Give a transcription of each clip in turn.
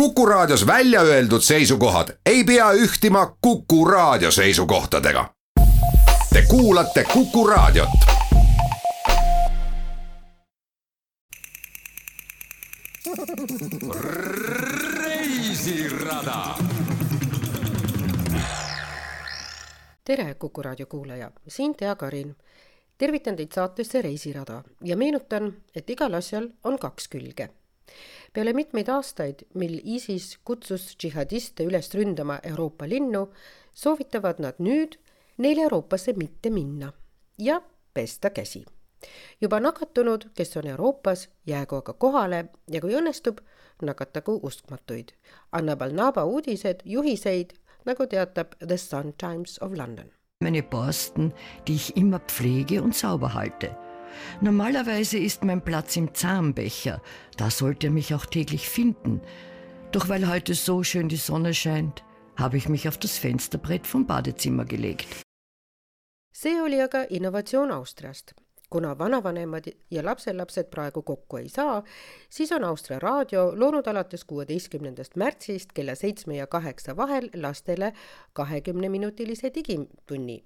Kuku Raadios välja öeldud seisukohad ei pea ühtima Kuku Raadio seisukohtadega. Te kuulate Kuku Raadiot. reisirada. tere, Kuku Raadio kuulaja, siin Tea Karin. tervitan teid saatesse Reisirada ja meenutan, et igal asjal on kaks külge peale mitmeid aastaid, mil ISIS kutsus džihadiste üles ründama Euroopa linnu, soovitavad nad nüüd neil Euroopasse mitte minna ja pesta käsi. juba nakatunud, kes on Euroopas, jäägu aga kohale ja kui õnnestub, nakatagu uskmatuid. annab Al-Naba uudised, juhiseid, nagu teatab The Sun Times of London. Meine Borsten, die ich immer pflege und sauber halte Normalerweise ist mein Platz im Zahnbecher. Da sollte er mich auch täglich finden. Doch weil heute so schön die Sonne scheint, habe ich mich auf das Fensterbrett vom Badezimmer gelegt. see oli aga innovatsioon Austriast. kuna vanavanemad ja lapselapsed praegu kokku ei saa, siis on Austria raadio loonud alates kuueteistkümnendast märtsist kella seitsme ja kaheksa vahel lastele kahekümneminutilise digitunni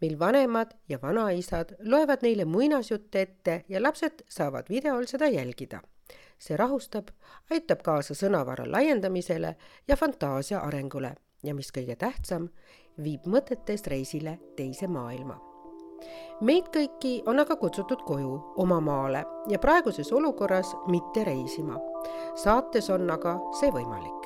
mil vanemad ja vanaisad loevad neile muinasjutte ette ja lapsed saavad videol seda jälgida. see rahustab, aitab kaasa sõnavara laiendamisele ja fantaasia arengule ja mis kõige tähtsam, viib mõtetes reisile teise maailma. meid kõiki on aga kutsutud koju, oma maale ja praeguses olukorras mitte reisima. saates on aga see võimalik.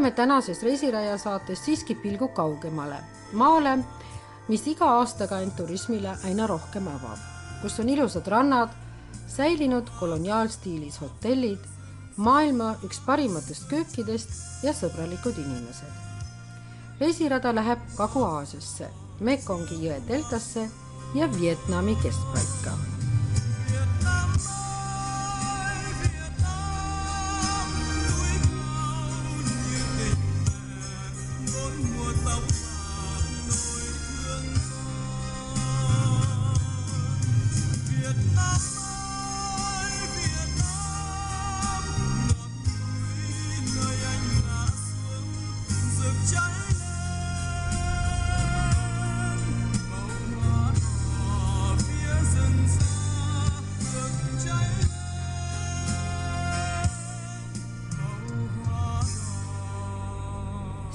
Heidame tänases Reisiraja saates siiski pilgu kaugemale, maale, mis iga aastaga end turismile aina rohkem avab, kus on ilusad rannad, säilinud koloniaalstiilis hotellid, maailma üks parimatest köökidest ja sõbralikud inimesed. reisirada läheb Kagu-Aasiasse, Mekongi jõe deltasse ja Vietnami keskpaika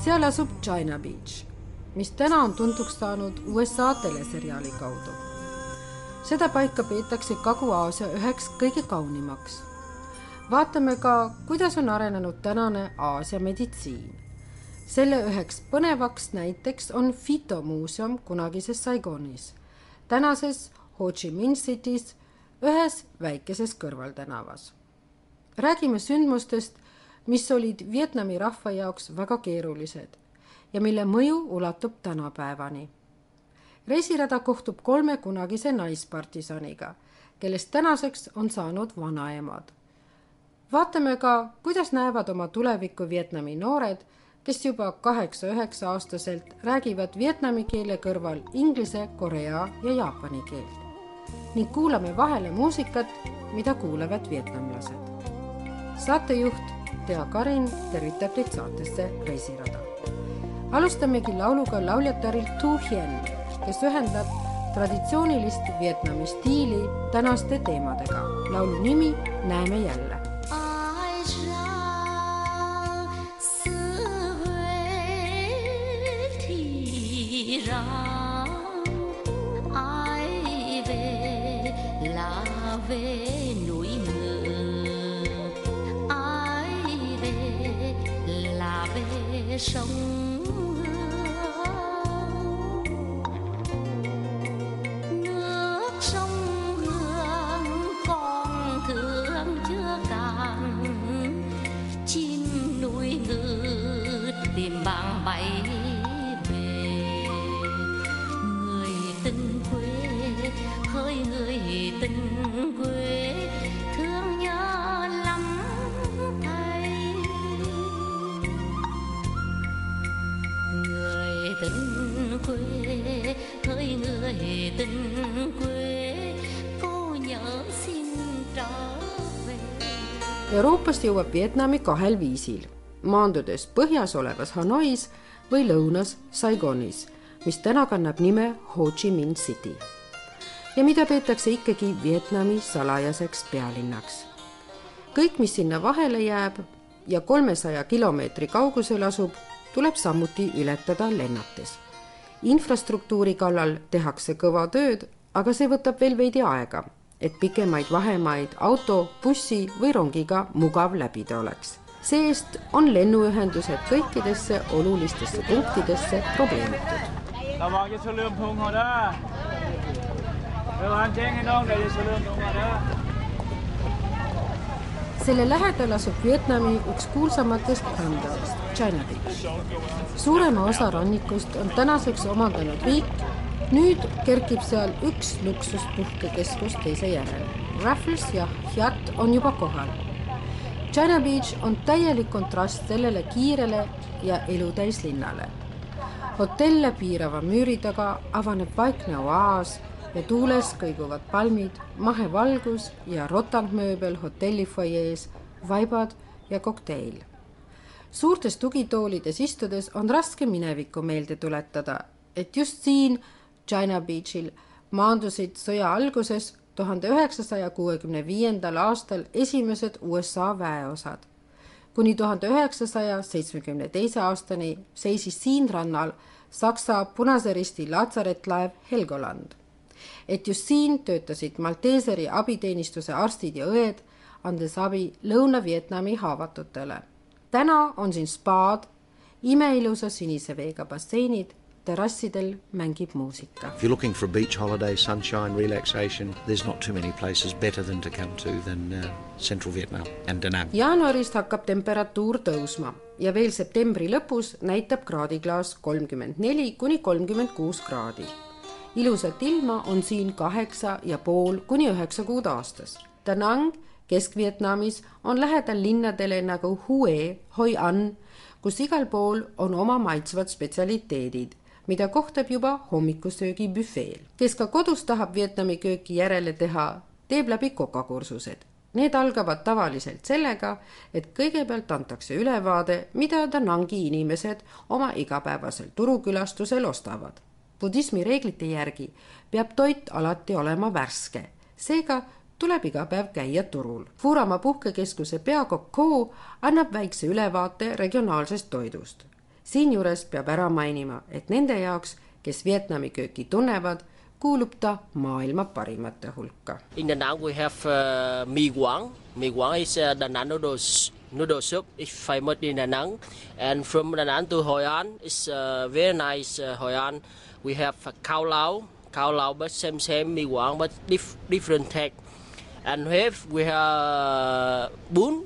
seal asub China Beach, mis täna on tuntuks saanud USA teleseriaali kaudu. seda paika peetakse Kagu-Aasia üheks kõige kaunimaks. vaatame ka, kuidas on arenenud tänane Aasia meditsiin. selle üheks põnevaks näiteks on Fito muuseum kunagises Saigonis, tänases Ho Chi Minh City's ühes väikeses kõrvaltänavas. räägime sündmustest mis olid Vietnami rahva jaoks väga keerulised ja mille mõju ulatub tänapäevani. reisirada kohtub kolme kunagise naispartisaniga, kellest tänaseks on saanud vanaemad. vaatame ka, kuidas näevad oma tulevikku Vietnami noored, kes juba kaheksa-üheksa aastaselt räägivad vietnami keele kõrval inglise, korea ja jaapani keelt. ning kuulame vahele muusikat, mida kuulevad vietnamlased. saatejuht Tea Karin tervitab teid saatesse Reisirada. alustamegi lauluga lauljatarilt Tu Hien, kes ühendab traditsioonilist Vietnami stiili tänaste teemadega. laulu nimi Näeme jälle. về sông Euroopast jõuab Vietnami kahel viisil, maandudes põhjas olevas Hanois või lõunas Saigonis, mis täna kannab nime Ho Chi Minh City ja mida peetakse ikkagi Vietnami salajaseks pealinnaks. kõik, mis sinna vahele jääb ja kolmesaja kilomeetri kaugusel asub, tuleb samuti ületada lennates. infrastruktuuri kallal tehakse kõva tööd, aga see võtab veel veidi aega, et pikemaid vahemaid auto, bussi või rongiga mugav läbida oleks. see-eest on lennuühendused kõikidesse olulistesse punktidesse probleemitud selle lähedal asub Vietnami üks kuulsamatest randadest, China Beach. suurema osa rannikust on tänaseks omandanud riik nüüd kerkib seal üks luksuspuhkekeskus teise järel. Raffles ja Hyatt on juba kohal. China Beach on täielik kontrast sellele kiirele ja elutäis linnale. hotelle piirava müüri taga avaneb vaikne oaas ja tuules kõiguvad palmid, mahevalgus ja rotangmööbel hotelli fuajees, vaibad ja kokteil. suurtes tugitoolides istudes on raske minevikku meelde tuletada, et just siin China Beachil maandusid sõja alguses, tuhande üheksasaja kuuekümne viiendal aastal esimesed USA väeosad. kuni tuhande üheksasaja seitsmekümne teise aastani seisis siin rannal Saksa Punase Risti laatsarettlaev Helgoland et just siin töötasid Malteseri abiteenistuse arstid ja õed, andes abi Lõuna-Vietnami haavatutele. täna on siin spaad, imeilusa sinise veega basseinid, terrassidel mängib muusika. If you're looking for a beach holiday, sunshine, relaxation, there's not too many places better than to come to than uh, central Vietnam and Da Nang. jaanuarist hakkab temperatuur tõusma ja veel septembri lõpus näitab kraadiklaas kolmkümmend neli kuni kolmkümmend kuus kraadi ilusat ilma on siin kaheksa ja pool kuni üheksa kuud aastas. Da Nang Kesk-Vietnamis on lähedal linnadele nagu Hue, Hoi An, kus igal pool on oma maitsvad spetsialiteedid, mida kohtab juba hommikusöögi büfeel. kes ka kodus tahab Vietnami kööki järele teha, teeb läbi kokakursused. Need algavad tavaliselt sellega, et kõigepealt antakse ülevaade, mida Da Nangi inimesed oma igapäevasel turukülastusel ostavad budismi reeglite järgi peab toit alati olema värske, seega tuleb iga päev käia turul. Furama puhkekeskuse peakokk Ko annab väikse ülevaate regionaalsest toidust. Siinjuures peab ära mainima, et nende jaoks, kes Vietnami kööki tunnevad, kuulub ta maailma parimate hulka. In Da Nang we have uh, mì Quảng. Mì Quảng is uh, Da Nang noodles noodle soup. It's famous in Da Nang. And from Da Nang to Hoi An, it's uh, very nice uh, Hoi An. We have uh, Khao Lao. Khao Lao but same same mì Quảng but dif- different take. And we have we have bún.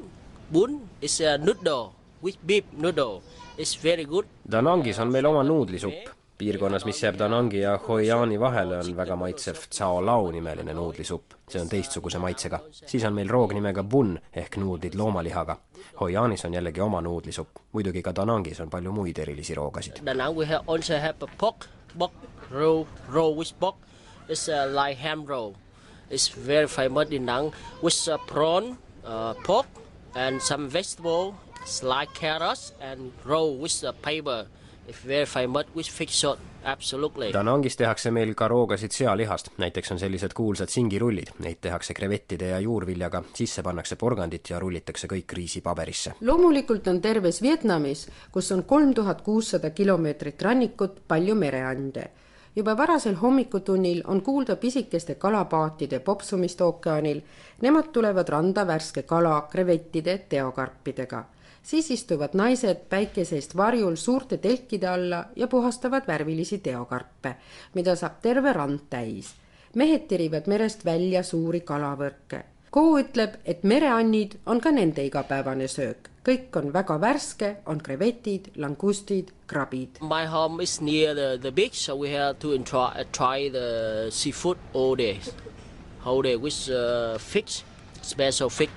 Bún is a noodle with beef noodle. It's very good. Danangis on meil oma nuudlisupp. piirkonnas, mis jääb Danangi ja Hoiani vahele, on väga maitsev Tsao Lao nimeline nuudlisupp. see on teistsuguse maitsega. siis on meil roog nimega bun ehk nuudlid loomalihaga. Hoianis on jällegi oma nuudlisupp. muidugi ka Danangis on palju muid erilisi roogasid. Roll, roll with pork. It's uh, like ham roll. It's very famous in Nang with uh, prawn, uh, pork, and some vegetable. It's like carrots and roll with uh, paper. Very famous with sauce. Absolutely. Danangis tehakse meil ka roogasid sealihast, näiteks on sellised kuulsad singirullid, neid tehakse krevettide ja juurviljaga, sisse pannakse porgandit ja rullitakse kõik riisipaberisse. loomulikult on terves Vietnamis, kus on kolm tuhat kuussada kilomeetrit rannikut, palju mereande. juba varasel hommikutunnil on kuulda pisikeste kalapaatide popsumist ookeanil. Nemad tulevad randa värske kala, krevettide, teokarpidega siis istuvad naised päikese eest varjul suurte telkide alla ja puhastavad värvilisi teokarpe, mida saab terve rand täis. mehed tirivad merest välja suuri kalavõrke. Koo ütleb, et mereannid on ka nende igapäevane söök. kõik on väga värske, on krevetid, langustid, krabid. My home is near the, the beach, so we have to try, try the seafood all day. Whole day with uh, fish, special fish,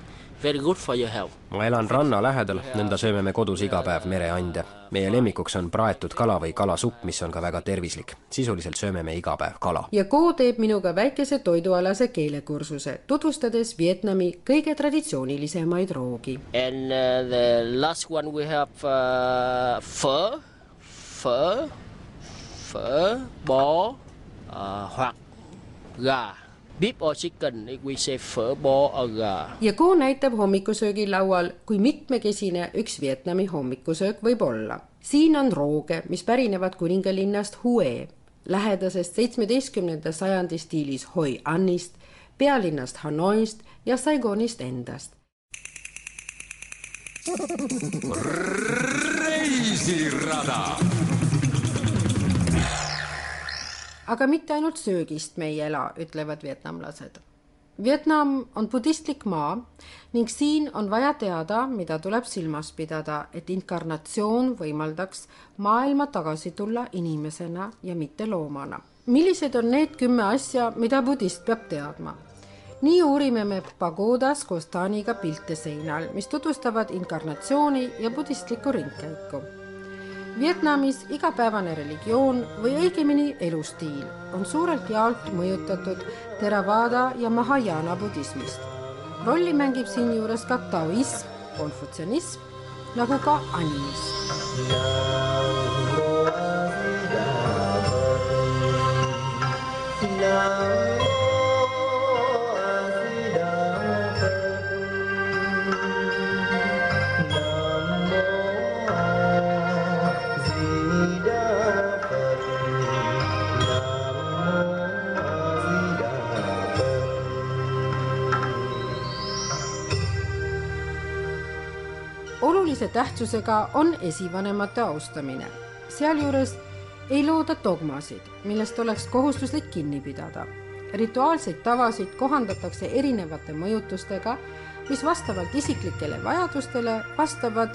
very good for your health. ma elan ranna lähedal, nõnda sööme me kodus iga päev mereande. meie lemmikuks on praetud kala või kalasupp, mis on ka väga tervislik. sisuliselt sööme me iga päev kala. ja Ko teeb minuga väikese toidualase keelekursuse, tutvustades Vietnami kõige traditsioonilisemaid roogi. And uh, the last one we have uh, phở, phở, phở, bò uh, hoặc gà. Beef or chicken, we say phở, bò or gà. ja Ko näitab hommikusöögilaual, kui mitmekesine üks Vietnami hommikusöök võib olla. siin on rooge, mis pärinevad kuningalinnast Hue, lähedasest seitsmeteistkümnenda sajandi stiilis Hoi Annist, pealinnast Hanoist ja Saigonist endast. reisirada aga mitte ainult söögist me ei ela, ütlevad vietnamlased. Vietnam on budistlik maa ning siin on vaja teada, mida tuleb silmas pidada, et inkarnatsioon võimaldaks maailma tagasi tulla inimesena ja mitte loomana. millised on need kümme asja, mida budist peab teadma? nii uurime me pagodas koos Taaniga pilte seinal, mis tutvustavad inkarnatsiooni ja budistlikku ringkäiku Vietnamis igapäevane religioon või õigemini elustiil on suurelt jaolt mõjutatud Theravada ja Mahayana budismist. rolli mängib siinjuures ka taoism, konfutsianism nagu ka animism. Olulise tähtsusega on esivanemate austamine. sealjuures ei looda dogmasid, millest oleks kohustuslik kinni pidada. rituaalseid tavasid kohandatakse erinevate mõjutustega, mis vastavalt isiklikele vajadustele vastavad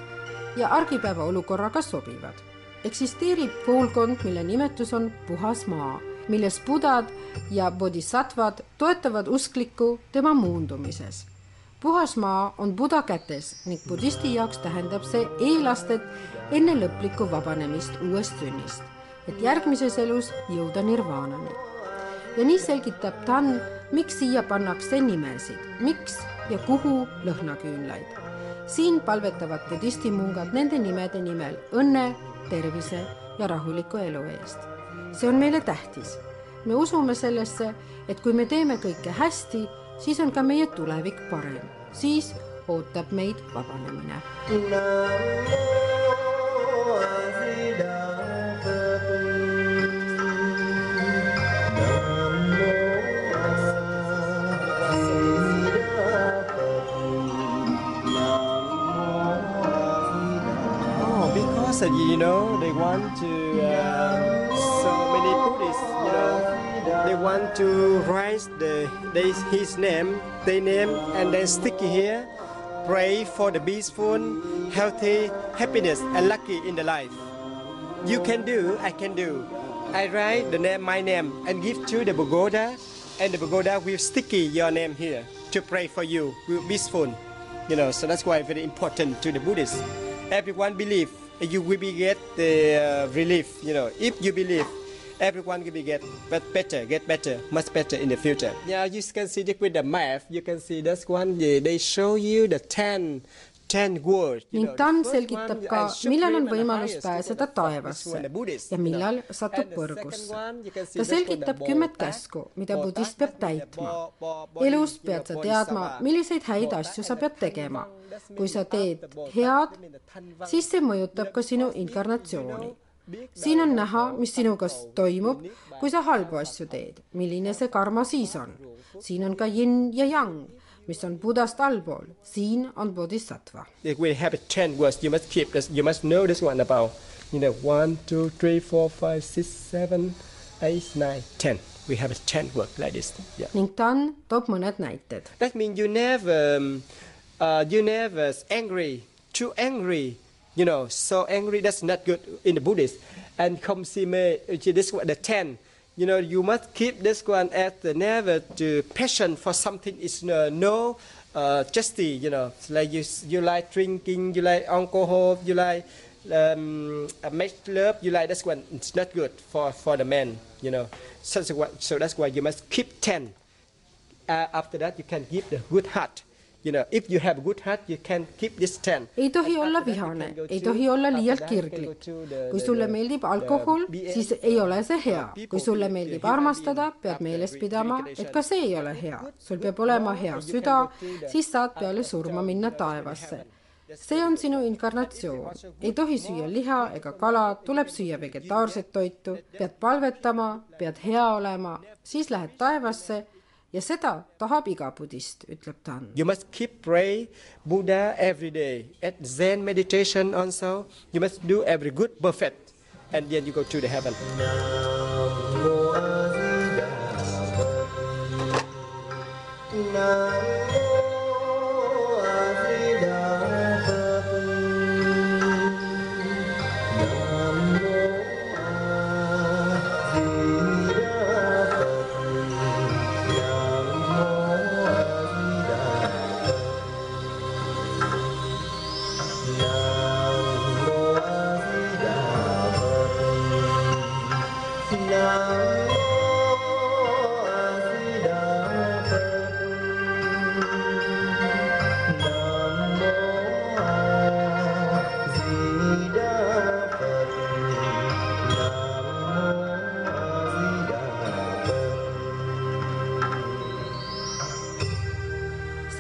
ja argipäeva olukorraga sobivad. eksisteerib koolkond, mille nimetus on puhas maa, milles budad ja bodhisattvad toetavad usklikku tema muundumises puhas maa on Buda kätes ning budisti jaoks tähendab see eelastet enne lõplikku vabanemist uuest sünnist, et järgmises elus jõuda nirvaanani. ja nii selgitab Tan, miks siia pannakse nimesid, miks ja kuhu lõhnaküünlaid. siin palvetavad budistimungad nende nimede nimel õnne, tervise ja rahuliku elu eest. see on meile tähtis. me usume sellesse, et kui me teeme kõike hästi, siis on ka meie tulevik parem, siis ootab meid vabanemine. Oh, because you know they want to uh, Buddhists, you know, they want to write the his name, their name, and then stick here. Pray for the peaceful, healthy, happiness, and lucky in the life. You can do, I can do. I write the name, my name, and give to the pagoda, and the pagoda will sticky your name here to pray for you, will peaceful. You know, so that's why very important to the Buddhists. Everyone believe you will be get the uh, relief. You know, if you believe, everyone will be get better, get better, much better in the future. Yeah, you can see it with the map. You can see this one. They show you the ten. Ten words, you ning know, Tan selgitab ka millal on võimalus pääseda taevasse ja millal satub põrgusse. ta selgitab kümmet käsku, mida budist peab täitma. Elus pead sa teadma, milliseid häid asju sa pead tegema. Kui sa teed head, siis see mõjutab ka sinu inkarnatsiooni. Siin on näha, mis sinuga toimub, kui sa halbu asju teed, milline see karma siis on. siin on ka yin ja yang, mis on Budast allpool, siin on bodhisattva. If we have ten words, you must keep this. You must know this one about, you know, one, two, three, four, five, six, seven, eight, nine, ten. We have ten words like this. Yeah. ning Tan toob mõned näited. That means you never, um, uh, you never angry, too angry. You know, so angry that's not good in the Buddhist. And come see me, uh, this one, the ten. You know, you must keep this one as the never to passion for something is no, no uh, justy, you know, it's like you you like drinking, you like alcohol, you like um, uh, make love, you like that's one, it's not good for for the man, you know. So, so, so that's why you must keep ten. Uh, after that, you can give the good heart. You know, if you have a good heart, you can keep this ten. ei tohi olla vihane, ei tohi olla liialt kirglik. kui sulle meeldib alkohol, siis ei ole see hea. kui sulle meeldib armastada, pead meeles pidama, et ka see ei ole hea. sul peab olema hea süda, siis saad peale surma minna taevasse. see on sinu inkarnatsioon. ei tohi süüa liha ega kala, tuleb süüa vegetaarset toitu, pead palvetama, pead hea olema, siis lähed taevasse ja seda tahab iga budist, ütleb ta. You must keep pray Buddha every day. At Zen meditation also, you must do every good perfect, and then you go to the heaven.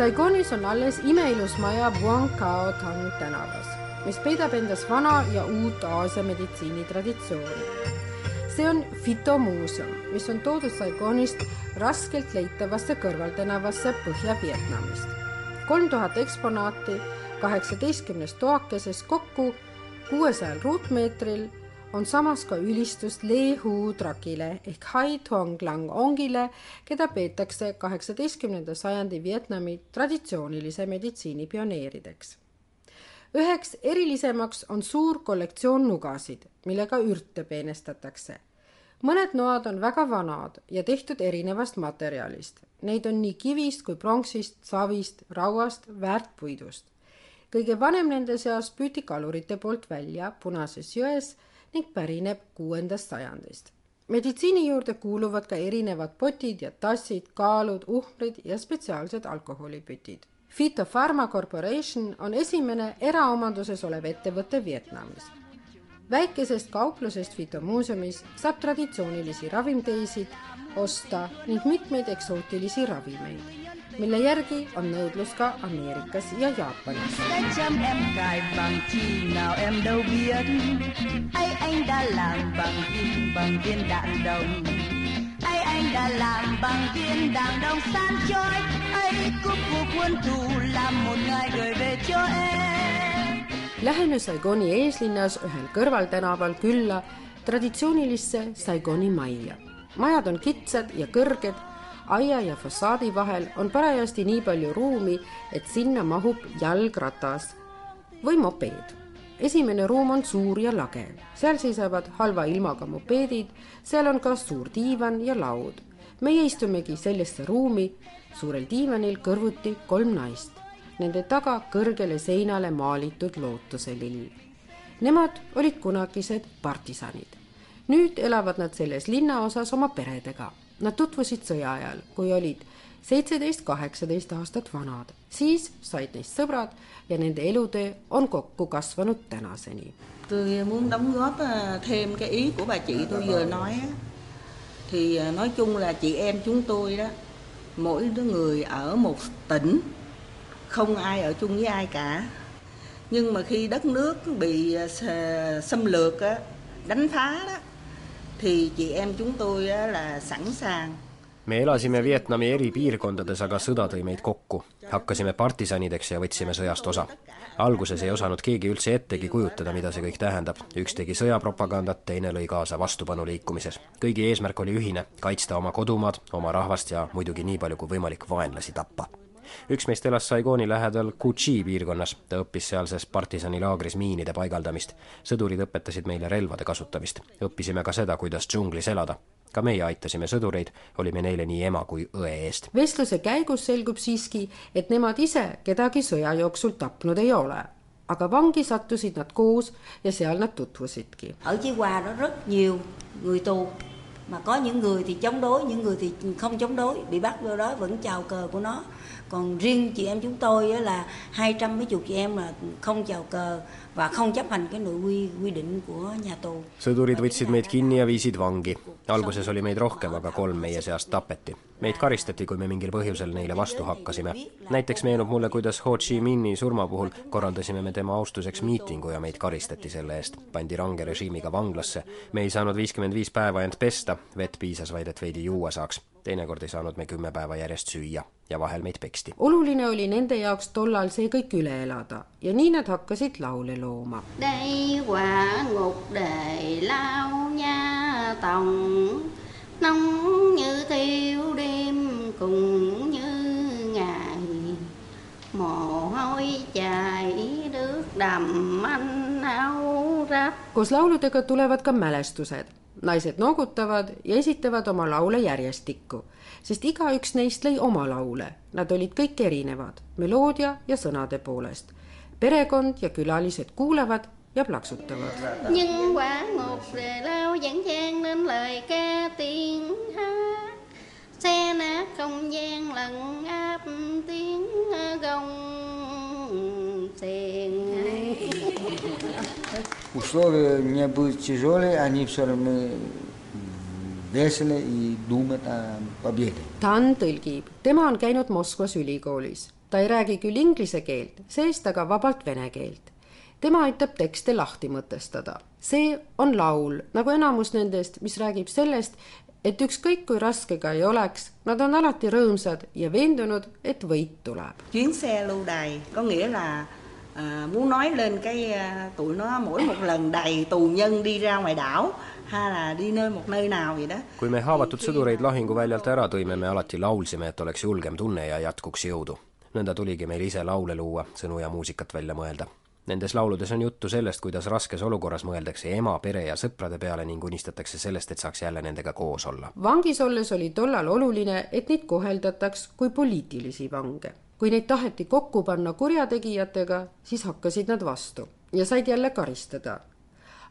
Saigonis on alles imeilus maja Buang Kao Tang tänavas, mis peidab endas vana ja uut Aasia meditsiinitraditsiooni. see on fitomuuseum, mis on toodud Saigonist raskelt leitavasse kõrvaltänavasse Põhja-Vietnamist. kolm tuhat eksponaati kaheksateistkümnes toakeses kokku kuuesajal ruutmeetril on samas ka ülistus Le Hu Trakile ehk Hai Thuong Lang Ongile, keda peetakse kaheksateistkümnenda sajandi Vietnami traditsioonilise meditsiini pioneerideks. üheks erilisemaks on suur kollektsioon nugasid, millega ürte peenestatakse. mõned noad on väga vanad ja tehtud erinevast materjalist. Neid on nii kivist kui pronksist, savist, rauast, väärtpuidust. kõige vanem nende seas püüti kalurite poolt välja Punases jões ning pärineb kuuendast sajandist. meditsiini juurde kuuluvad ka erinevad potid ja tassid, kaalud, uhmrid ja spetsiaalsed alkoholipütid. Phyto Pharma Corporation on esimene eraomanduses olev ettevõte Vietnamis. väikesest kauplusest Phytomuuseumis saab traditsioonilisi ravimteisid osta ning mitmeid eksootilisi ravimeid, mille järgi on nõudlus ka Ameerikas ja Jaapanis. ấy anh đã làm bằng viên đạn đồng san trôi ấy cúc của quân thù làm một ngày gửi về cho em Läheme Saigoni eeslinnas ühel kõrvaltänaval külla traditsioonilisse Saigoni majja. majad on kitsad ja kõrged, aia ja fassaadi vahel on parajasti nii palju ruumi, et sinna mahub jalgratas või mopeed. esimene ruum on suur ja lage, seal seisavad halva ilmaga mopeedid, seal on ka suur diivan ja laud. meie istumegi sellesse ruumi, suurel diivanil kõrvuti kolm naist, nende taga kõrgele seinale maalitud lootuselill. Nemad olid kunagised partisanid. nüüd elavad nad selles linnaosas oma peredega. Nad tutvusid sõja ajal, kui olid seitseteist, kaheksateist aastat vanad, siis said neist sõbrad ja nende elutöö on kokku kasvanud tänaseni. Tôi muốn đóng góp ờ, thêm cái ý của bà chị tôi vừa nói thì ờ, nói chung là chị em chúng tôi đó mỗi đứa người ở một tỉnh không ai ở chung với ai cả. Nhưng mà khi đất nước bị ờ, xâm lược á, đánh phá đó thì chị em chúng tôi là sẵn sàng me elasime Vietnami eri piirkondades, aga sõda tõi meid kokku. hakkasime partisanideks ja võtsime sõjast osa. alguses ei osanud keegi üldse ettegi kujutada, mida see kõik tähendab. üks tegi sõjapropagandat, teine lõi kaasa vastupanuliikumises. kõigi eesmärk oli ühine, kaitsta oma kodumaad, oma rahvast ja muidugi nii palju kui võimalik vaenlasi tappa üks meist elas Saigoni lähedal Kuchi piirkonnas, ta õppis sealses partisanilaagris miinide paigaldamist. sõdurid õpetasid meile relvade kasutamist, õppisime ka seda, kuidas džunglis elada. ka meie aitasime sõdureid, olime neile nii ema kui õe eest. vestluse käigus selgub siiski, et nemad ise kedagi sõja jooksul tapnud ei ole aga vangi sattusid nad koos ja seal nad tutvusidki. ở Chí Hòa đó rất nhiều người tù mà có những người thì chống đối những người thì không chống đối bị bắt vô đó vẫn chào cờ của nó còn riêng chị em chúng tôi là hai trăm mấy chục chị em là không chào cờ và không chấp hành cái nội quy quy định của nhà tù. sõdurid võtsid meid kinni ja viisid vangi. alguses oli meid rohkem, aga kolm meie seast tapeti. meid karistati, kui me mingil põhjusel neile vastu hakkasime. näiteks meenub mulle, kuidas Ho Chi Minhi surma puhul korraldasime me tema austuseks miitingu ja meid karistati selle eest. pandi range režiimiga vanglasse. me ei saanud viiskümmend viis päeva end pesta, vett piisas vaid, et veidi juua saaks teinekord ei saanud me kümme päeva järjest süüa ja vahel meid peksti. oluline oli nende jaoks tollal see kõik üle elada ja nii nad hakkasid laule looma. đây quả ngục để lao nha tòng nóng như thiêu đêm cùng như ngày mồ hôi chảy nước đầm anh áo rách. koos lauludega tulevad ka mälestused naised noogutavad ja esitavad oma laule järjestikku, sest igaüks neist lõi oma laule. Nad olid kõik erinevad meloodia ja sõnade poolest. perekond ja külalised kuulavad ja plaksutavad. nhưng quả ngục để lao vẫn vang lên lời ca tiếng hát xe nát không gian lẫn áp tiếng gong xiềng условия не будут тяжелые, они все равно весело и думают о победе. Dan tõlgib, tema on käinud Moskvas ülikoolis. ta ei räägi küll inglise keelt, see-eest aga vabalt vene keelt. tema aitab tekste lahti mõtestada. see on laul, nagu enamus nendest, mis räägib sellest, et ükskõik kui raske ka ei oleks, nad on alati rõõmsad ja veendunud, et võit tuleb. à, muốn nói lên cái à, tụi nó mỗi một lần đầy tù nhân đi ra ngoài đảo hay là đi nơi một nơi nào vậy đó kui me haavatud sõdureid lahinguväljalt ära tõime, me alati laulsime, et oleks julgem tunne ja jätkuks jõudu. nõnda tuligi meil ise laule luua, sõnu ja muusikat välja mõelda. Nendes lauludes on juttu sellest, kuidas raskes olukorras mõeldakse ema, pere ja sõprade peale ning unistatakse sellest, et saaks jälle nendega koos olla. vangis olles oli tollal oluline, et neid koheldataks kui poliitilisi vange kui neid taheti kokku panna kurjategijatega, siis hakkasid nad vastu ja said jälle karistada.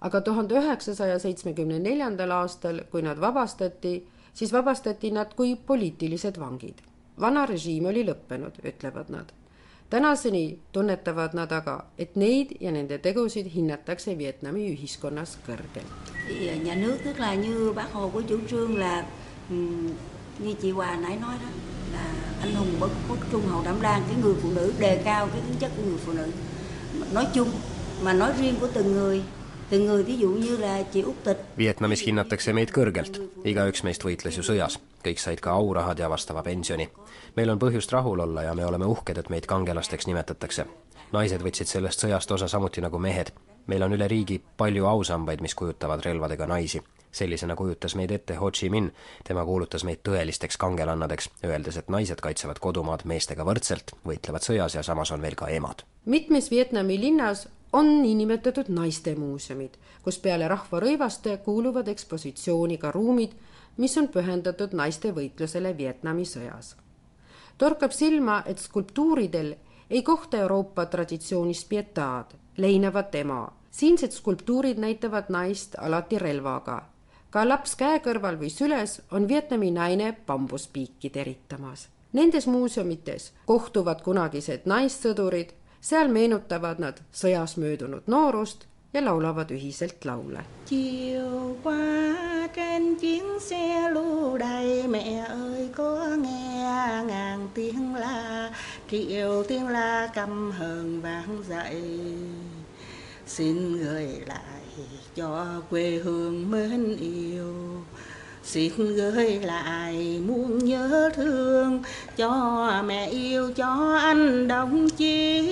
aga tuhande üheksasaja seitsmekümne neljandal aastal, kui nad vabastati, siis vabastati nad kui poliitilised vangid. vana režiim oli lõppenud, ütlevad nad. tänaseni tunnetavad nad aga, et neid ja nende tegusid hinnatakse Vietnami ühiskonnas kõrgelt. tức là như bác Hồ có chủ trương là như chị Hòa nãy nói đó là anh hùng bất khuất trung hậu đảm đang cái người phụ nữ đề cao cái tính chất của người phụ nữ nói chung mà nói riêng của từng người từng người ví dụ như là chị Úc Tịch Vietnamis hinnatakse meid kõrgelt, igaüks meist võitles ju sõjas, kõik said ka aurahad ja vastava pensioni. meil on põhjust rahul olla ja me oleme uhked, et meid kangelasteks nimetatakse. naised võtsid sellest sõjast osa samuti nagu mehed. meil on üle riigi palju ausambaid, mis kujutavad relvadega naisi sellisena kujutas meid ette Ho Chi Minh, tema kuulutas meid tõelisteks kangelannadeks, öeldes, et naised kaitsevad kodumaad meestega võrdselt, võitlevad sõjas ja samas on veel ka emad. mitmes Vietnami linnas on niinimetatud naistemuuseumid, kus peale rahvarõivaste kuuluvad ekspositsiooni ka ruumid, mis on pühendatud naiste võitlusele Vietnami sõjas. torkab silma, et skulptuuridel ei kohta Euroopa traditsioonis pietaad, leinavat ema. siinsed skulptuurid näitavad naist alati relvaga ka laps käe kõrval või süles on Vietnami naine bambuspiiki teritamas. Nendes muuseumites kohtuvad kunagised naissõdurid, seal meenutavad nad sõjas möödunud noorust ja laulavad ühiselt laule. triệu tiếng la căm hờn vang dậy xin gửi lại cho quê hương mến yêu. Xin gửi lại muôn nhớ thương cho mẹ yêu, cho anh đồng chí.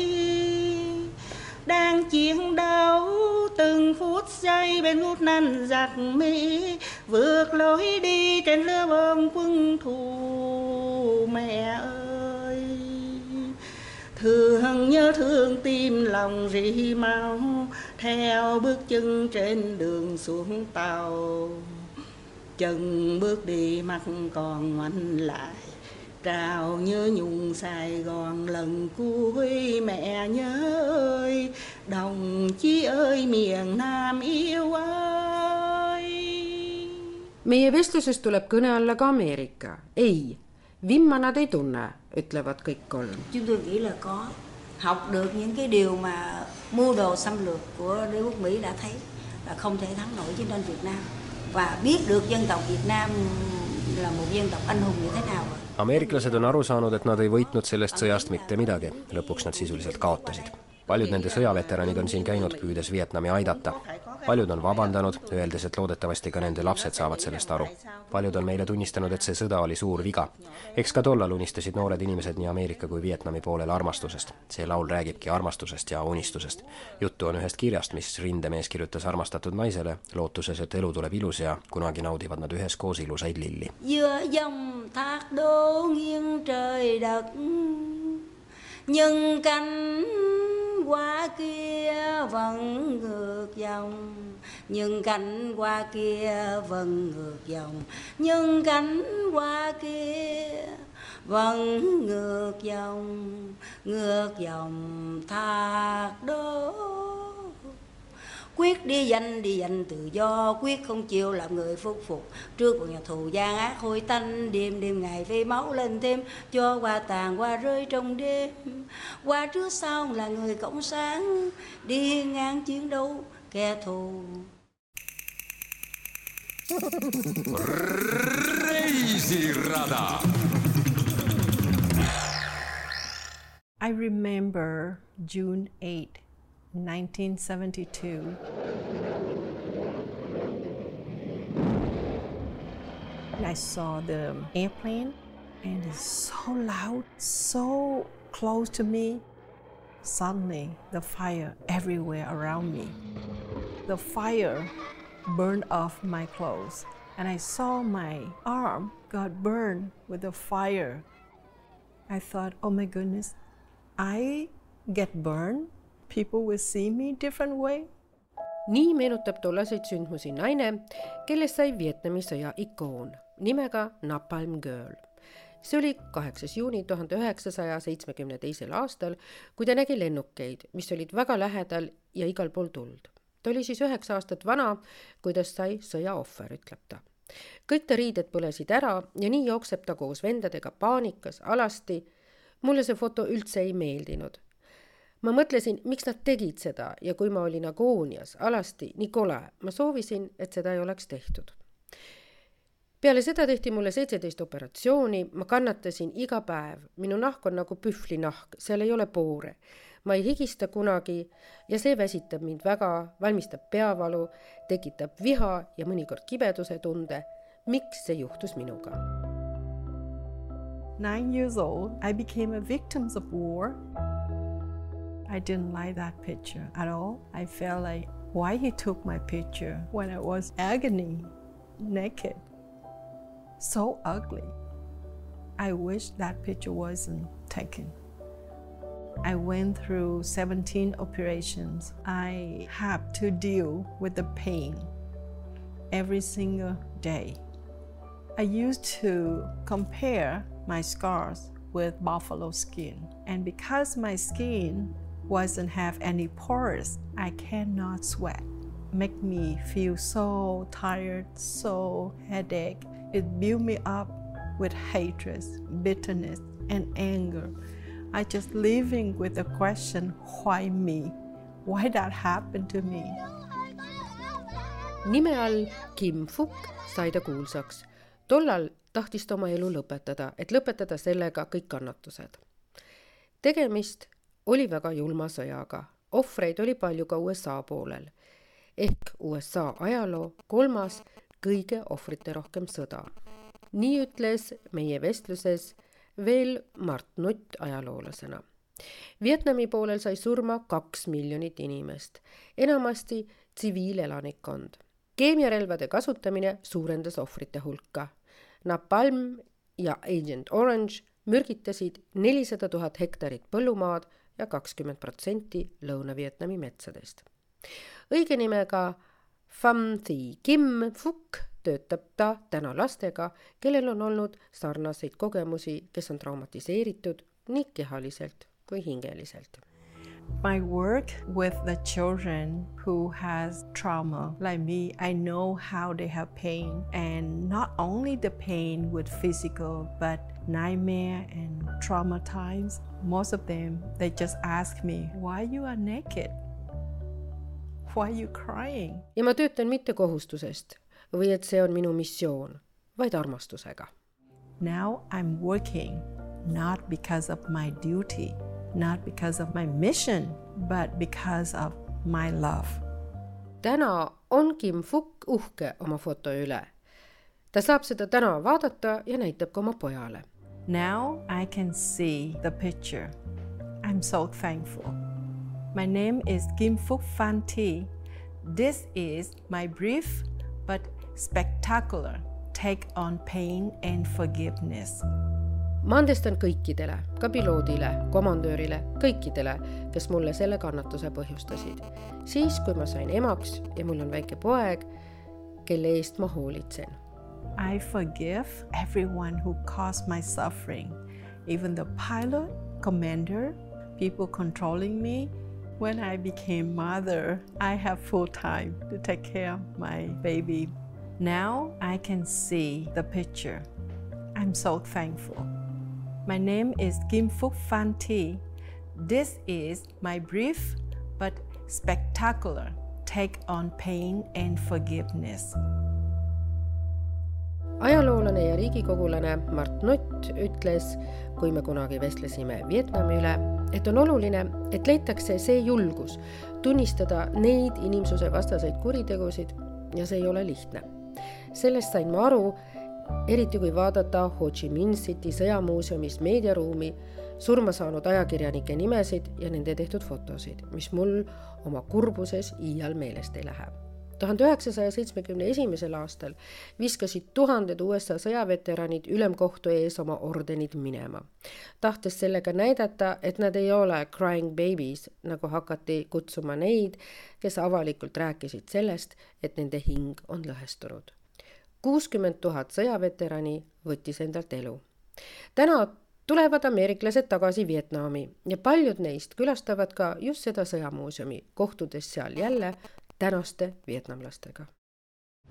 Đang chiến đấu từng phút giây bên hút năn giặc mỹ, vượt lối đi trên lứa bom quân thù mẹ ơi thương nhớ thương tim lòng rỉ máu theo bước chân trên đường xuống tàu. Chân bước đi mắt còn ngoảnh lại trào nhớ nhung Sài Gòn lần cuối. Mẹ nhớ ơi đồng chí ơi miền Nam yêu ơi meie vestlusest tuleb kõne alla ka Ameerika. ei, vimma nad ei tunne, ütlevad kõik kolm. Chúng tôi nghĩ là có học được những cái điều mà mưu đồ xâm lược của đế quốc Mỹ đã thấy là không thể thắng nổi chiến tranh Việt Nam và biết được dân tộc Việt Nam là một dân tộc anh hùng như thế nào. ameeriklased on aru saanud, et nad ei võitnud sellest sõjast mitte midagi, lõpuks nad sisuliselt kaotasid paljud nende sõjaveteranid on siin käinud, püüdes Vietnami aidata. Paljud on vabandanud, öeldes, et loodetavasti ka nende lapsed saavad sellest aru. paljud on meile tunnistanud, et see sõda oli suur viga. eks ka tollal unistasid noored inimesed nii Ameerika kui Vietnami poolel armastusest. see laul räägibki armastusest ja unistusest. juttu on ühest kirjast, mis rindemees kirjutas armastatud naisele, lootuses, et elu tuleb ilus ja kunagi naudivad nad üheskoos ilusaid lilli. giữa dòng thác đố nghiêng trời đất nhưng cánh qua kia vẫn ngược dòng. Nhưng cánh qua kia vẫn ngược dòng. Nhưng cánh qua kia vẫn ngược dòng. Ngược dòng thác đôi quyết đi danh đi danh tự do quyết không chịu làm người phúc phục. Trước bọn nhà thù gian ác hôi tanh đêm đêm ngày phê máu lên thêm cho qua tàn qua rơi trong đêm. Qua trước sau là người cộng sản đi ngang chiến đấu kẻ thù. Reisirada. I remember June 8, 1972. I saw the airplane and it's so loud, so close to me. Suddenly, the fire everywhere around me. The fire burned off my clothes, and I saw my arm got burned with the fire. I thought, oh my goodness, I get burned people will see me different way. nii meenutab tollaseid sündmusi naine, kellest sai Vietnami sõja ikoon nimega Napalm Girl. see oli kaheksas juuni tuhande üheksasaja seitsmekümne teisel aastal, kui ta nägi lennukeid, mis olid väga lähedal ja igal pool tuld. ta oli siis üheksa aastat vana, kui tast sai sõja ohver, ütleb ta kõik ta riided põlesid ära ja nii jookseb ta koos vendadega paanikas alasti. mulle see foto üldse ei meeldinud ma mõtlesin, miks nad tegid seda ja kui ma olin agoonias, alasti nii kole, ma soovisin, et seda ei oleks tehtud. peale seda tehti mulle seitseteist operatsiooni, ma kannatasin iga päev, minu nahk on nagu pühvlinahk, seal ei ole poore. ma ei higista kunagi ja see väsitab mind väga, valmistab peavalu, tekitab viha ja mõnikord kibeduse tunde. miks see juhtus minuga? Nine years old, I became a victim of war. I didn't like that picture at all. I felt like why he took my picture when I was agony, naked, so ugly. I wish that picture wasn't taken. I went through 17 operations. I have to deal with the pain every single day. I used to compare my scars with buffalo skin. And because my skin wasn't have any pores. I cannot sweat. Make me feel so tired, so headache. It built me up with hatred, bitterness, and anger. I just living with the question, why me? Why that happened to me? nime all Kim Fuk sai ta kuulsaks. tollal tahtis ta oma elu lõpetada, et lõpetada sellega kõik kannatused. tegemist oli väga julma sõjaga. ohvreid oli palju ka USA poolel ehk USA ajaloo kolmas kõige ohvriterohkem sõda. nii ütles meie vestluses veel Mart Nutt ajaloolasena. Vietnami poolel sai surma kaks miljonit inimest, enamasti tsiviilelanikkond. keemiarelvade kasutamine suurendas ohvrite hulka. Napalm ja Agent Orange mürgitasid nelisada tuhat hektarit põllumaad ja kakskümmend protsenti Lõuna-Vietnami metsadest. õige nimega Pham Thi Kim Phuc töötab ta täna lastega, kellel on olnud sarnaseid kogemusi, kes on traumatiseeritud nii kehaliselt kui hingeliselt My work with the children who has trauma like me, I know how they have pain and not only the pain with physical but nightmare and trauma times. Most of them they just ask me, "Why you are naked? Why you crying?" ja ma töötan mitte kohustusest või et see on minu missioon, vaid armastusega. Now I'm working not because of my duty not because of my mission, but because of my love. täna on Kim Fuk uhke oma foto üle. ta saab seda täna vaadata ja näitab ka oma pojale. Now I can see the picture. I am so thankful. My name is Kim Fuk Fan Thi. This is my brief but spectacular take on pain and forgiveness ma andestan kõikidele, ka piloodile, komandöörile, kõikidele, kes mulle selle kannatuse põhjustasid. siis, kui ma sain emaks ja mul on väike poeg, kelle eest ma hoolitsen. I forgive everyone who caused my suffering, even the pilot, commander, people controlling me. When I became mother, I have full time to take care of my baby. Now I can see the picture. I'm so thankful. My name is Kim Phúc Phan Thi. This is my brief but spectacular take on pain and forgiveness. Ajaloolane ja riigikogulane Mart Nutt ütles, kui me kunagi vestlesime Vietnami üle, et on oluline, et leitakse see julgus tunnistada neid inimsusevastaseid kuritegusid ja see ei ole lihtne. sellest sain ma aru, eriti kui vaadata Ho Chi Minh City sõjamuuseumis meediaruumi, surma saanud ajakirjanike nimesid ja nende tehtud fotosid, mis mul oma kurbuses iial meelest ei lähe. Tuhande üheksasaja seitsmekümne esimesel aastal viskasid tuhanded USA sõjaveteranid ülemkohtu ees oma ordenid minema, tahtes sellega näidata, et nad ei ole crying babies, nagu hakati kutsuma neid, kes avalikult rääkisid sellest, et nende hing on lõhestunud kuuskümmend tuhat sõjaveterani võttis endalt elu. täna tulevad ameeriklased tagasi Vietnami ja paljud neist külastavad ka just seda sõjamuuseumi, kohtudes seal jälle tänaste vietnamlastega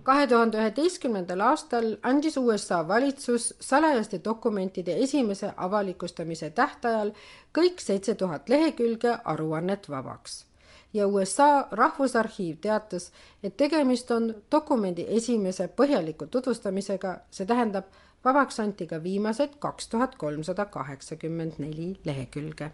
kahe tuhande üheteistkümnendal aastal andis USA valitsus salajaste dokumentide esimese avalikustamise tähtajal kõik seitse tuhat lehekülge aruannet vabaks ja USA Rahvusarhiiv teatas, et tegemist on dokumendi esimese põhjaliku tutvustamisega, see tähendab, vabaks anti ka viimased kaks tuhat kolmsada kaheksakümmend neli lehekülge.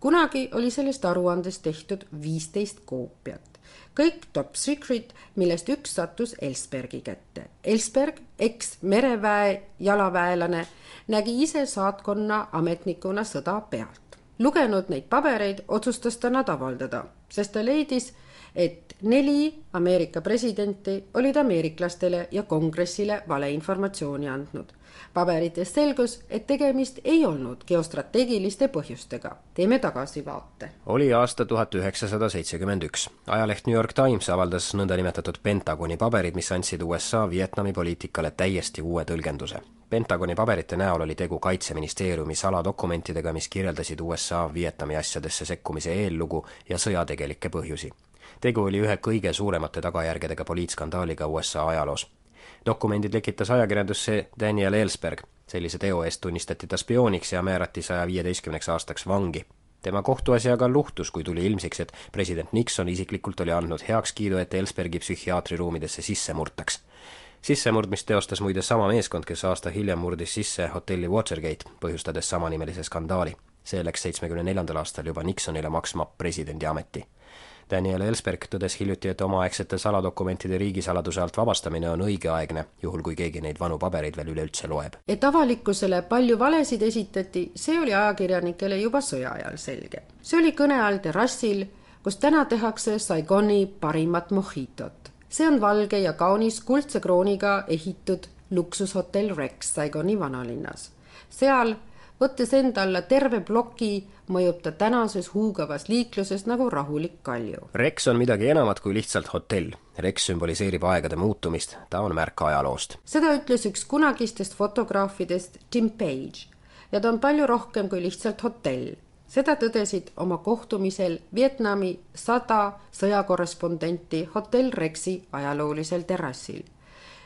Kunagi oli sellest aruandest tehtud viisteist koopiat, kõik top secret, millest üks sattus Elsbergi kätte. Elsberg, eks-mereväe jalaväelane, nägi ise saatkonna ametnikuna sõda pealt lugenud neid pabereid, otsustas ta nad avaldada, sest ta leidis, et neli Ameerika presidenti olid ameeriklastele ja kongressile valeinformatsiooni andnud. Paberitest selgus, et tegemist ei olnud geostrateegiliste põhjustega. teeme tagasivaate. oli aasta tuhat üheksasada seitsekümmend üks. ajaleht New York Times avaldas nõndanimetatud Pentagoni paberid, mis andsid USA Vietnami poliitikale täiesti uue tõlgenduse Pentagoni paberite näol oli tegu Kaitseministeeriumi saladokumentidega, mis kirjeldasid USA Vietnami asjadesse sekkumise eellugu ja sõja tegelikke põhjusi. tegu oli ühe kõige suuremate tagajärgedega poliitskandaaliga USA ajaloos. Dokumendid lekitas ajakirjandusse Daniel Ellsberg, sellise teo eest tunnistati ta spiooniks ja määrati saja viieteistkümneks aastaks vangi tema kohtuasi aga luhtus, kui tuli ilmsiks, et president Nixon isiklikult oli andnud heakskiidu, et Ellsbergi psühhiaatriruumidesse sisse murtaks sissemurdmist teostas muide sama meeskond, kes aasta hiljem murdis sisse hotelli Watergate, põhjustades samanimelise skandaali. see läks seitsmekümne neljandal aastal juba Nixonile maksma presidendi ameti. Daniel Ellsberg tõdes hiljuti, et omaaegsete saladokumentide riigisaladuse alt vabastamine on õigeaegne, juhul kui keegi neid vanu pabereid veel üleüldse loeb. et avalikkusele palju valesid esitati, see oli ajakirjanikele juba sõja ajal selge. see oli kõne all terrassil, kus täna tehakse Saigoni parimat mohitot see on valge ja kaunis kuldse krooniga ehitud luksushotell Rex Saigoni vanalinnas. seal võttes enda alla terve ploki, mõjub ta tänases huugavas liikluses nagu rahulik kalju. Rex on midagi enamat kui lihtsalt hotell. Rex sümboliseerib aegade muutumist, ta on märk ajaloost. seda ütles üks kunagistest fotograafidest Jim Page ja ta on palju rohkem kui lihtsalt hotell seda tõdesid oma kohtumisel Vietnami sada sõjakorrespondenti hotell Rexi ajaloolisel terrassil.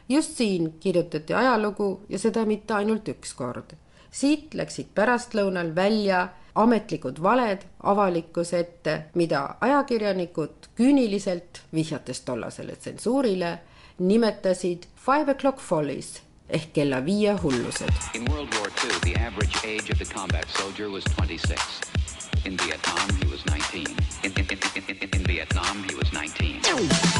just siin kirjutati ajalugu ja seda mitte ainult üks kord. Siit läksid pärastlõunal välja ametlikud valed avalikkuse ette, mida ajakirjanikud küüniliselt, vihjates tollasele tsensuurile, nimetasid Five O'Clock Follies ehk kella viie hullused. In World War II, the average age of the combat soldier was 26. In Vietnam, he was 19. In, in, in, in, in Vietnam, he was 19.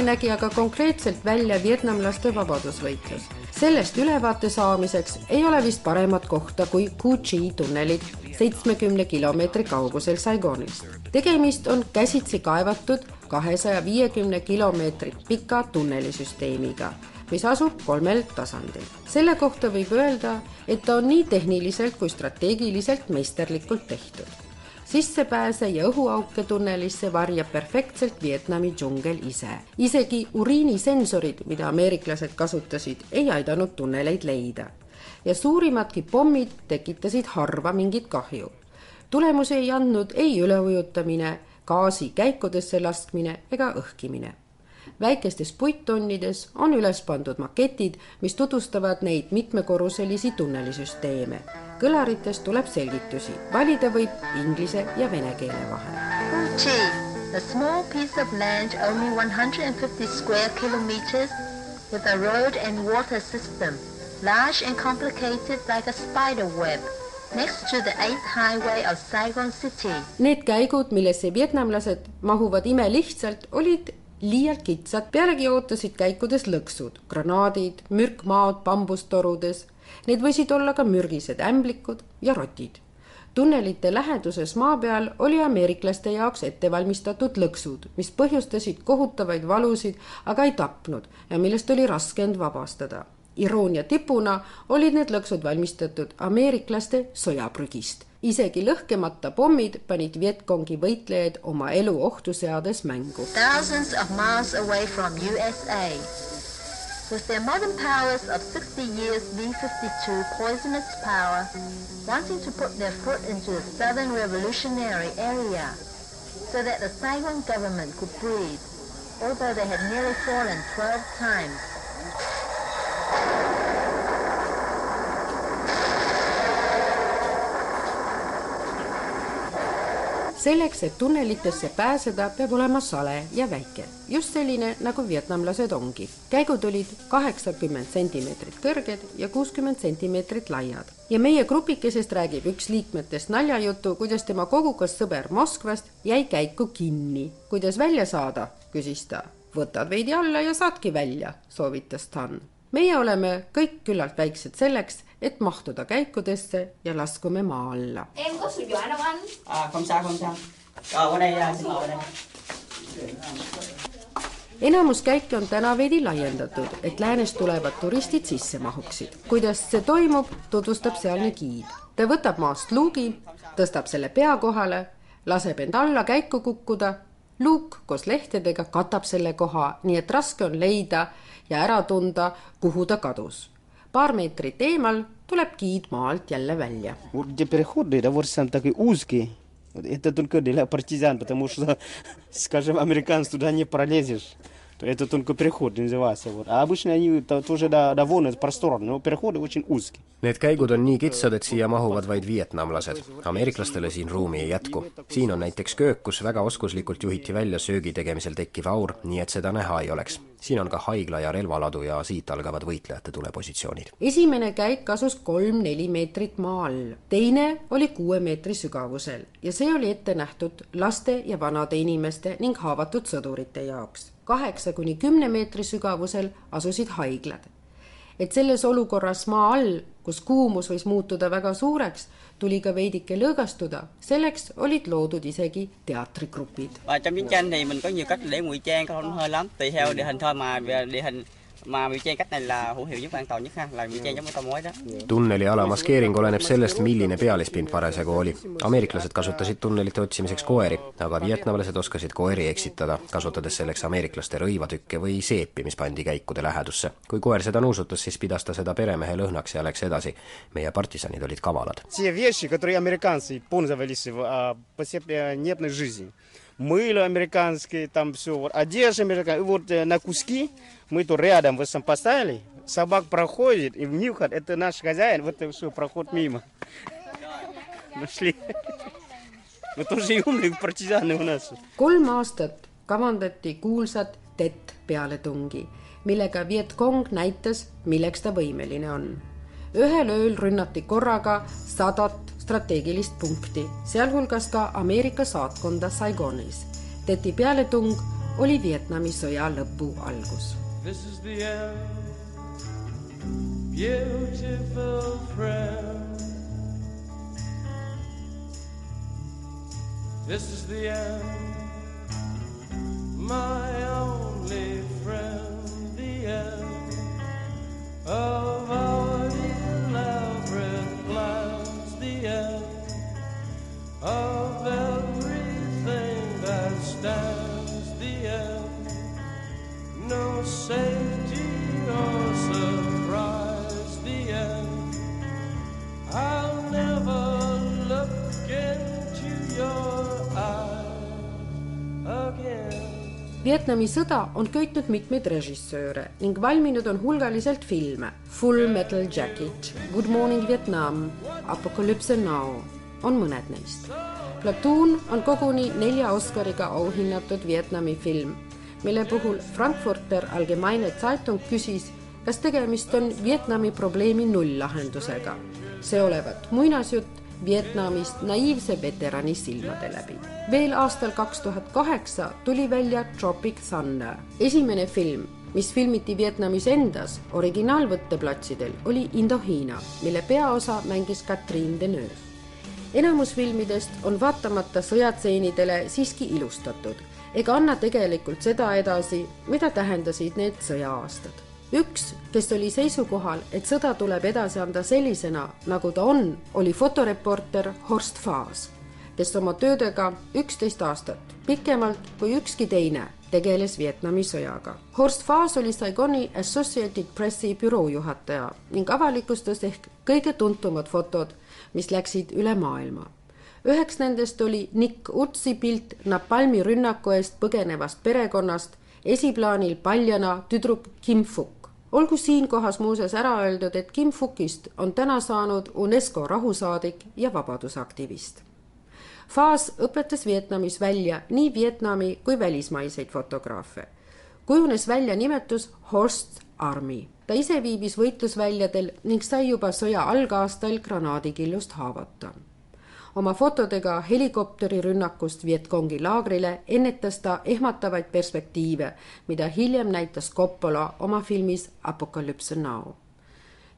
Milline nägi aga konkreetselt välja vietnamlaste vabadusvõitlus? sellest ülevaate saamiseks ei ole vist paremat kohta kui Cu Chi tunnelid seitsmekümne kilomeetri kaugusel Saigonist. tegemist on käsitsi kaevatud kahesaja viiekümne kilomeetrit pika tunnelisüsteemiga, mis asub kolmel tasandil. selle kohta võib öelda, et ta on nii tehniliselt kui strateegiliselt meisterlikult tehtud sissepääse ja õhuauke tunnelisse varjab perfektselt Vietnami džungel ise. isegi uriinisensorid, mida ameeriklased kasutasid, ei aidanud tunneleid leida. ja suurimadki pommid tekitasid harva mingit kahju. tulemusi ei andnud ei üleujutamine, gaasi käikudesse laskmine ega õhkimine väikestes puittonnides on üles pandud maketid, mis tutvustavad neid mitmekorruselisi tunnelisüsteeme. kõlaritest tuleb selgitusi, valida võib inglise ja vene keele vahel. A small piece of land only 150 square kilometers with a road and water system, large and complicated like a spider web next to the eighth highway of Saigon City. Need käigud, millesse vietnamlased mahuvad imelihtsalt, olid liialt kitsad, pealegi ootasid käikudes lõksud, granaadid, mürkmaod bambustorudes. Need võisid olla ka mürgised ämblikud ja rotid. tunnelite läheduses maa peal oli ameeriklaste jaoks ette valmistatud lõksud, mis põhjustasid kohutavaid valusid, aga ei tapnud ja millest oli raske end vabastada. iroonia tipuna olid need lõksud valmistatud ameeriklaste sõjaprügist isegi lõhkemata pommid panid Vietcongi võitlejaid oma elu ohtu seades mängu. Thousands of miles away from USA. With their modern powers of 60 years B-52 poisonous power, wanting to put their foot into the southern revolutionary area so that the Saigon government could breathe, although they had nearly fallen 12 times. Selleks, et tunnelitesse pääseda, peab olema sale ja väike, just selline, nagu vietnamlased ongi. käigud olid kaheksakümmend sentimeetrit kõrged ja kuuskümmend sentimeetrit laiad. ja meie grupikesest räägib üks liikmetest naljajutu, kuidas tema kogukas sõber Moskvast jäi käiku kinni. kuidas välja saada, küsis ta. võtad veidi alla ja saadki välja, soovitas Tan. meie oleme kõik küllalt väiksed selleks et mahtuda käikudesse ja laskume maa alla. Em có sủi giỏi đâu anh? À không sao không sao. Rồi qua đây xin ngồi đây. enamus käike on täna veidi laiendatud, et läänest tulevad turistid sisse mahuksid. kuidas see toimub, tutvustab sealne giid. ta võtab maast luugi, tõstab selle pea kohale, laseb end alla käiku kukkuda. luuk koos lehtedega katab selle koha, nii et raske on leida ja ära tunda, kuhu ta kadus paar meetrit eemal tuleb giid maalt jälle välja. Это только для партизан, потому что, скажем, американцы туда не пролезешь. то это только переход называется. Вот. А обычно они тоже довольно просторные, но переходы очень узкие. Need käigud on nii kitsad, et siia mahuvad vaid vietnamlased. ameeriklastele siin ruumi ei jätku. siin on näiteks köök, kus väga oskuslikult juhiti välja söögi tegemisel tekkiv aur, nii et seda näha ei oleks. siin on ka haigla ja relvaladu ja siit algavad võitlejate tulepositsioonid. esimene käik asus kolm-neli meetrit maa all, teine oli kuue meetri sügavusel ja see oli ette nähtud laste ja vanade inimeste ning haavatud sõdurite jaoks kaheksa kuni kümne meetri sügavusel asusid haiglad. et selles olukorras maa all, kus kuumus võis muutuda väga suureks, tuli ka veidike lõõgastuda, selleks olid loodud isegi teatrigrupid Và trong chiến tranh thì mình có nhiều cách để ngụy trang không hơi lắm, tùy theo địa hình thôi mà về địa hình mà ngụy trang cách này là hữu hiệu nhất an toàn nhất ha, là ngụy trang giống như tao nói đó. tunneli ala maskeering oleneb sellest, milline pealispind parasjagu oli. ameeriklased kasutasid tunnelite otsimiseks koeri, aga vietnamlased oskasid koeri eksitada, kasutades selleks ameeriklaste rõivatükke või seepi, mis pandi käikude lähedusse. kui koer seda nuusutas, siis pidas ta seda peremehe lõhnaks ja läks edasi. meie partisanid olid kavalad. Те вещи, которые американцы пользовались в а, повседневной жизни. Мыло американское, там все, вот, одежда американская, и вот э, на куски мы тут рядом вот сам поставили, собак проходит, и внюхает, это наш хозяин, вот это все, проход мимо. Нашли. Мы тоже и умные партизаны у нас. kolm aastat kavandati kuulsat TET pealetungi, millega Vietkong näitas, milleks ta võimeline on. ühel ööl rünnati korraga sadat strateegilist punkti, sealhulgas ka Ameerika saatkonda Saigonis. TET-i pealetung oli Vietnami sõja lõpu algus. This is the end, beautiful friend. This is the end, my only friend, the end of our of everything that stands, the end no safety or surprise. The end. I'll never look into your eyes again. Vietnami sõda on köitnud mitmeid režissööre ning valminud on hulgaliselt filme. Full Metal Jacket, Good Morning Vietnam, Apocalypse Now on mõned neist. Platoon on koguni nelja Oscariga auhinnatud Vietnami film, mille puhul Frankfurter Allgemeine Zeitung küsis, kas tegemist on Vietnami probleemi nulllahendusega. see olevat muinasjutt Vietnamist naiivse veterani silmade läbi. veel aastal kaks tuhat kaheksa tuli välja Tropic Thunder, esimene film, mis filmiti Vietnamis endas originaalvõtteplatsidel, oli Indohiina, mille peaosa mängis Catherine Deneuve. Enamus filmidest on vaatamata sõjatseenidele siiski ilustatud ega anna tegelikult seda edasi, mida tähendasid need sõja-aastad üks, kes oli seisukohal, et sõda tuleb edasi anda sellisena, nagu ta on, oli fotoreporter Horst Faas, kes oma töödega üksteist aastat, pikemalt kui ükski teine, tegeles Vietnami sõjaga. Horst Faas oli Saigoni Associated Pressi büroo juhataja ning avalikustas ehk kõige tuntumad fotod, mis läksid üle maailma. üheks nendest oli Nick Utsi pilt Napalmi rünnaku eest põgenevast perekonnast, esiplaanil paljana tüdruk Kim Fuk olgu siinkohas muuseas ära öeldud, et Kim Fukist on täna saanud UNESCO rahusaadik ja vabadusaktivist. Faas õpetas Vietnamis välja nii Vietnami kui välismaiseid fotograafe. Kujunes välja nimetus Horst Army. ta ise viibis võitlusväljadel ning sai juba sõja algaastal granaadikillust haavata oma fotodega helikopterirünnakust Vietkongi laagrile ennetas ta ehmatavaid perspektiive, mida hiljem näitas Coppola oma filmis Apocalypse Now.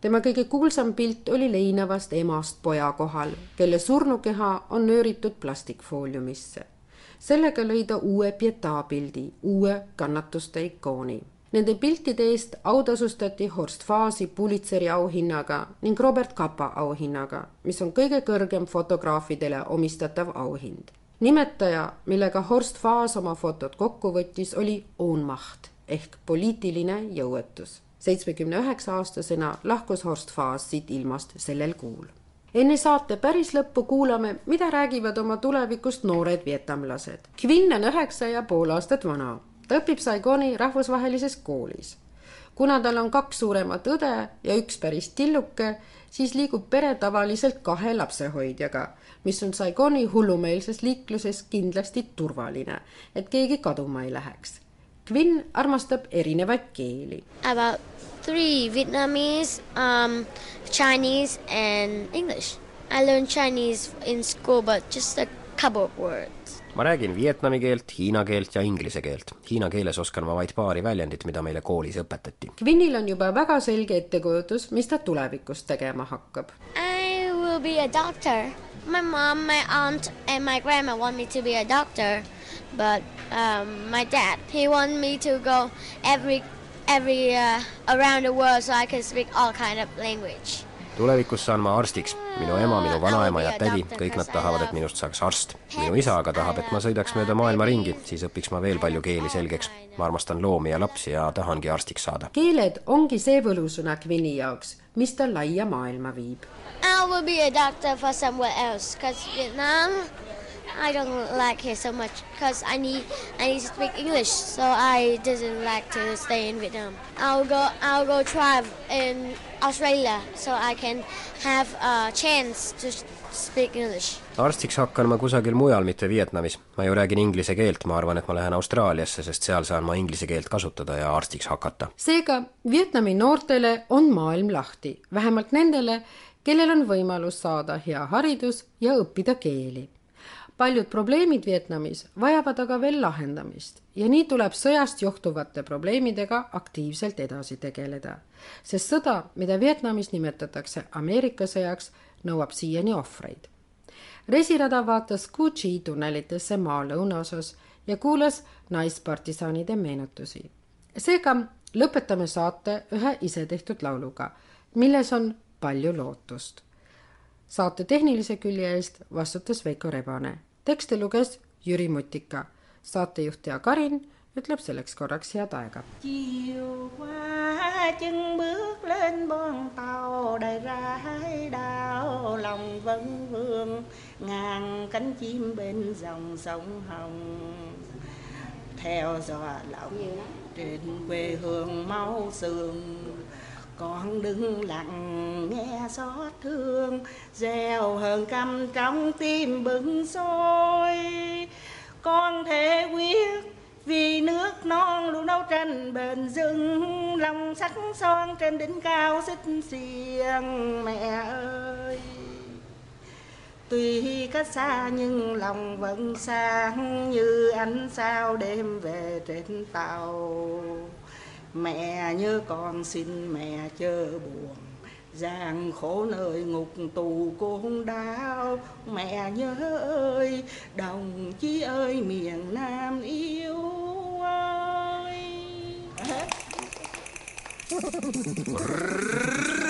tema kõige kuulsam pilt oli leinavast emast poja kohal, kelle surnukeha on nööritud plastikfooliumisse. Sellega lõi ta uue Pietà pildi, uue kannatuste ikooni Nende piltide eest autasustati Horst Faasi Pulitzeri auhinnaga ning Robert Capa auhinnaga, mis on kõige kõrgem fotograafidele omistatav auhind. nimetaja, millega Horst Faas oma fotod kokku võttis, oli Ohnmacht ehk poliitiline jõuetus. seitsmekümne üheksa aastasena lahkus Horst Faas siit ilmast sellel kuul enne saate päris lõppu kuulame, mida räägivad oma tulevikust noored vietnamlased. Kvinn on üheksa ja pool aastat vana ta õpib Saigoni rahvusvahelises koolis. kuna tal on kaks suuremat õde ja üks päris tilluke, siis liigub pere tavaliselt kahe lapsehoidjaga, mis on Saigoni hullumeelses liikluses kindlasti turvaline, et keegi kaduma ei läheks. Quinn armastab erinevaid keeli. About three Vietnamese, um, Chinese and English. I learned Chinese in school, but just a couple of words. ma räägin vietnami keelt, hiina keelt ja inglise keelt. Hiina keeles oskan ma vaid paari väljendit, mida meile koolis õpetati. Quinnil on juba väga selge ettekujutus, mis ta tulevikus tegema hakkab. I will be a doctor. My mom, my aunt, and my grandma want me to be a doctor, but um, my dad he want me to go every every uh, around the world so I can speak all kind of language. tulevikus saan ma arstiks. minu ema, minu vanaema ja tädi, kõik nad tahavad, et minust saaks arst. minu isa aga tahab, et ma sõidaks mööda maailma ringi, siis õpiks ma veel palju keeli selgeks. ma armastan loomi ja lapsi ja tahangi arstiks saada. keeled ongi see võlusõna Quinni jaoks, mis ta laia maailma viib. I will be a doctor for somewhere else because Vietnam I don't like it so much because I need I need to speak English, so I didn't like to stay in Vietnam. I'll go I'll go try in Australia so I can have a chance to speak English. arstiks hakkan ma kusagil mujal, mitte Vietnamis. ma ju räägin inglise keelt, ma arvan, et ma lähen Austraaliasse, sest seal saan ma inglise keelt kasutada ja arstiks hakata. seega Vietnami noortele on maailm lahti, vähemalt nendele, kellel on võimalus saada hea haridus ja õppida keeli paljud probleemid Vietnamis vajavad aga veel lahendamist ja nii tuleb sõjast johtuvate probleemidega aktiivselt edasi tegeleda. sest sõda, mida Vietnamis nimetatakse Ameerika sõjaks, nõuab siiani ohvreid. resirada vaatas Cu Chi tunnelitesse maa lõunaosas ja kuulas naispartisanide meenutusi. seega lõpetame saate ühe isetehtud lauluga, milles on palju lootust saate tehnilise külje eest vastutas Veiko Rebane. Teksti luges Jüri Mutika. saatejuht ja Karin ütleb selleks korraks head aega. chân bước lên bon tàu đầy ra hải đảo lòng vẫn vương, ngàn cánh chim bên dòng sông hồng theo dõi lòng trên quê hương máu sương con đừng lặng nghe xót thương gieo hờn căm trong tim bừng sôi. Con thể quyết, vì nước non luôn đấu tranh bền dưng lòng sắc son trên đỉnh cao xích xiềng. Mẹ ơi! Tuy cách xa nhưng lòng vẫn sáng như ánh sao đêm về trên tàu mẹ nhớ con xin mẹ chớ buồn. Giang khổ nơi ngục tù côn đau mẹ nhớ ơi, đồng chí ơi, miền nam yêu ơi.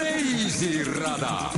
Reisirada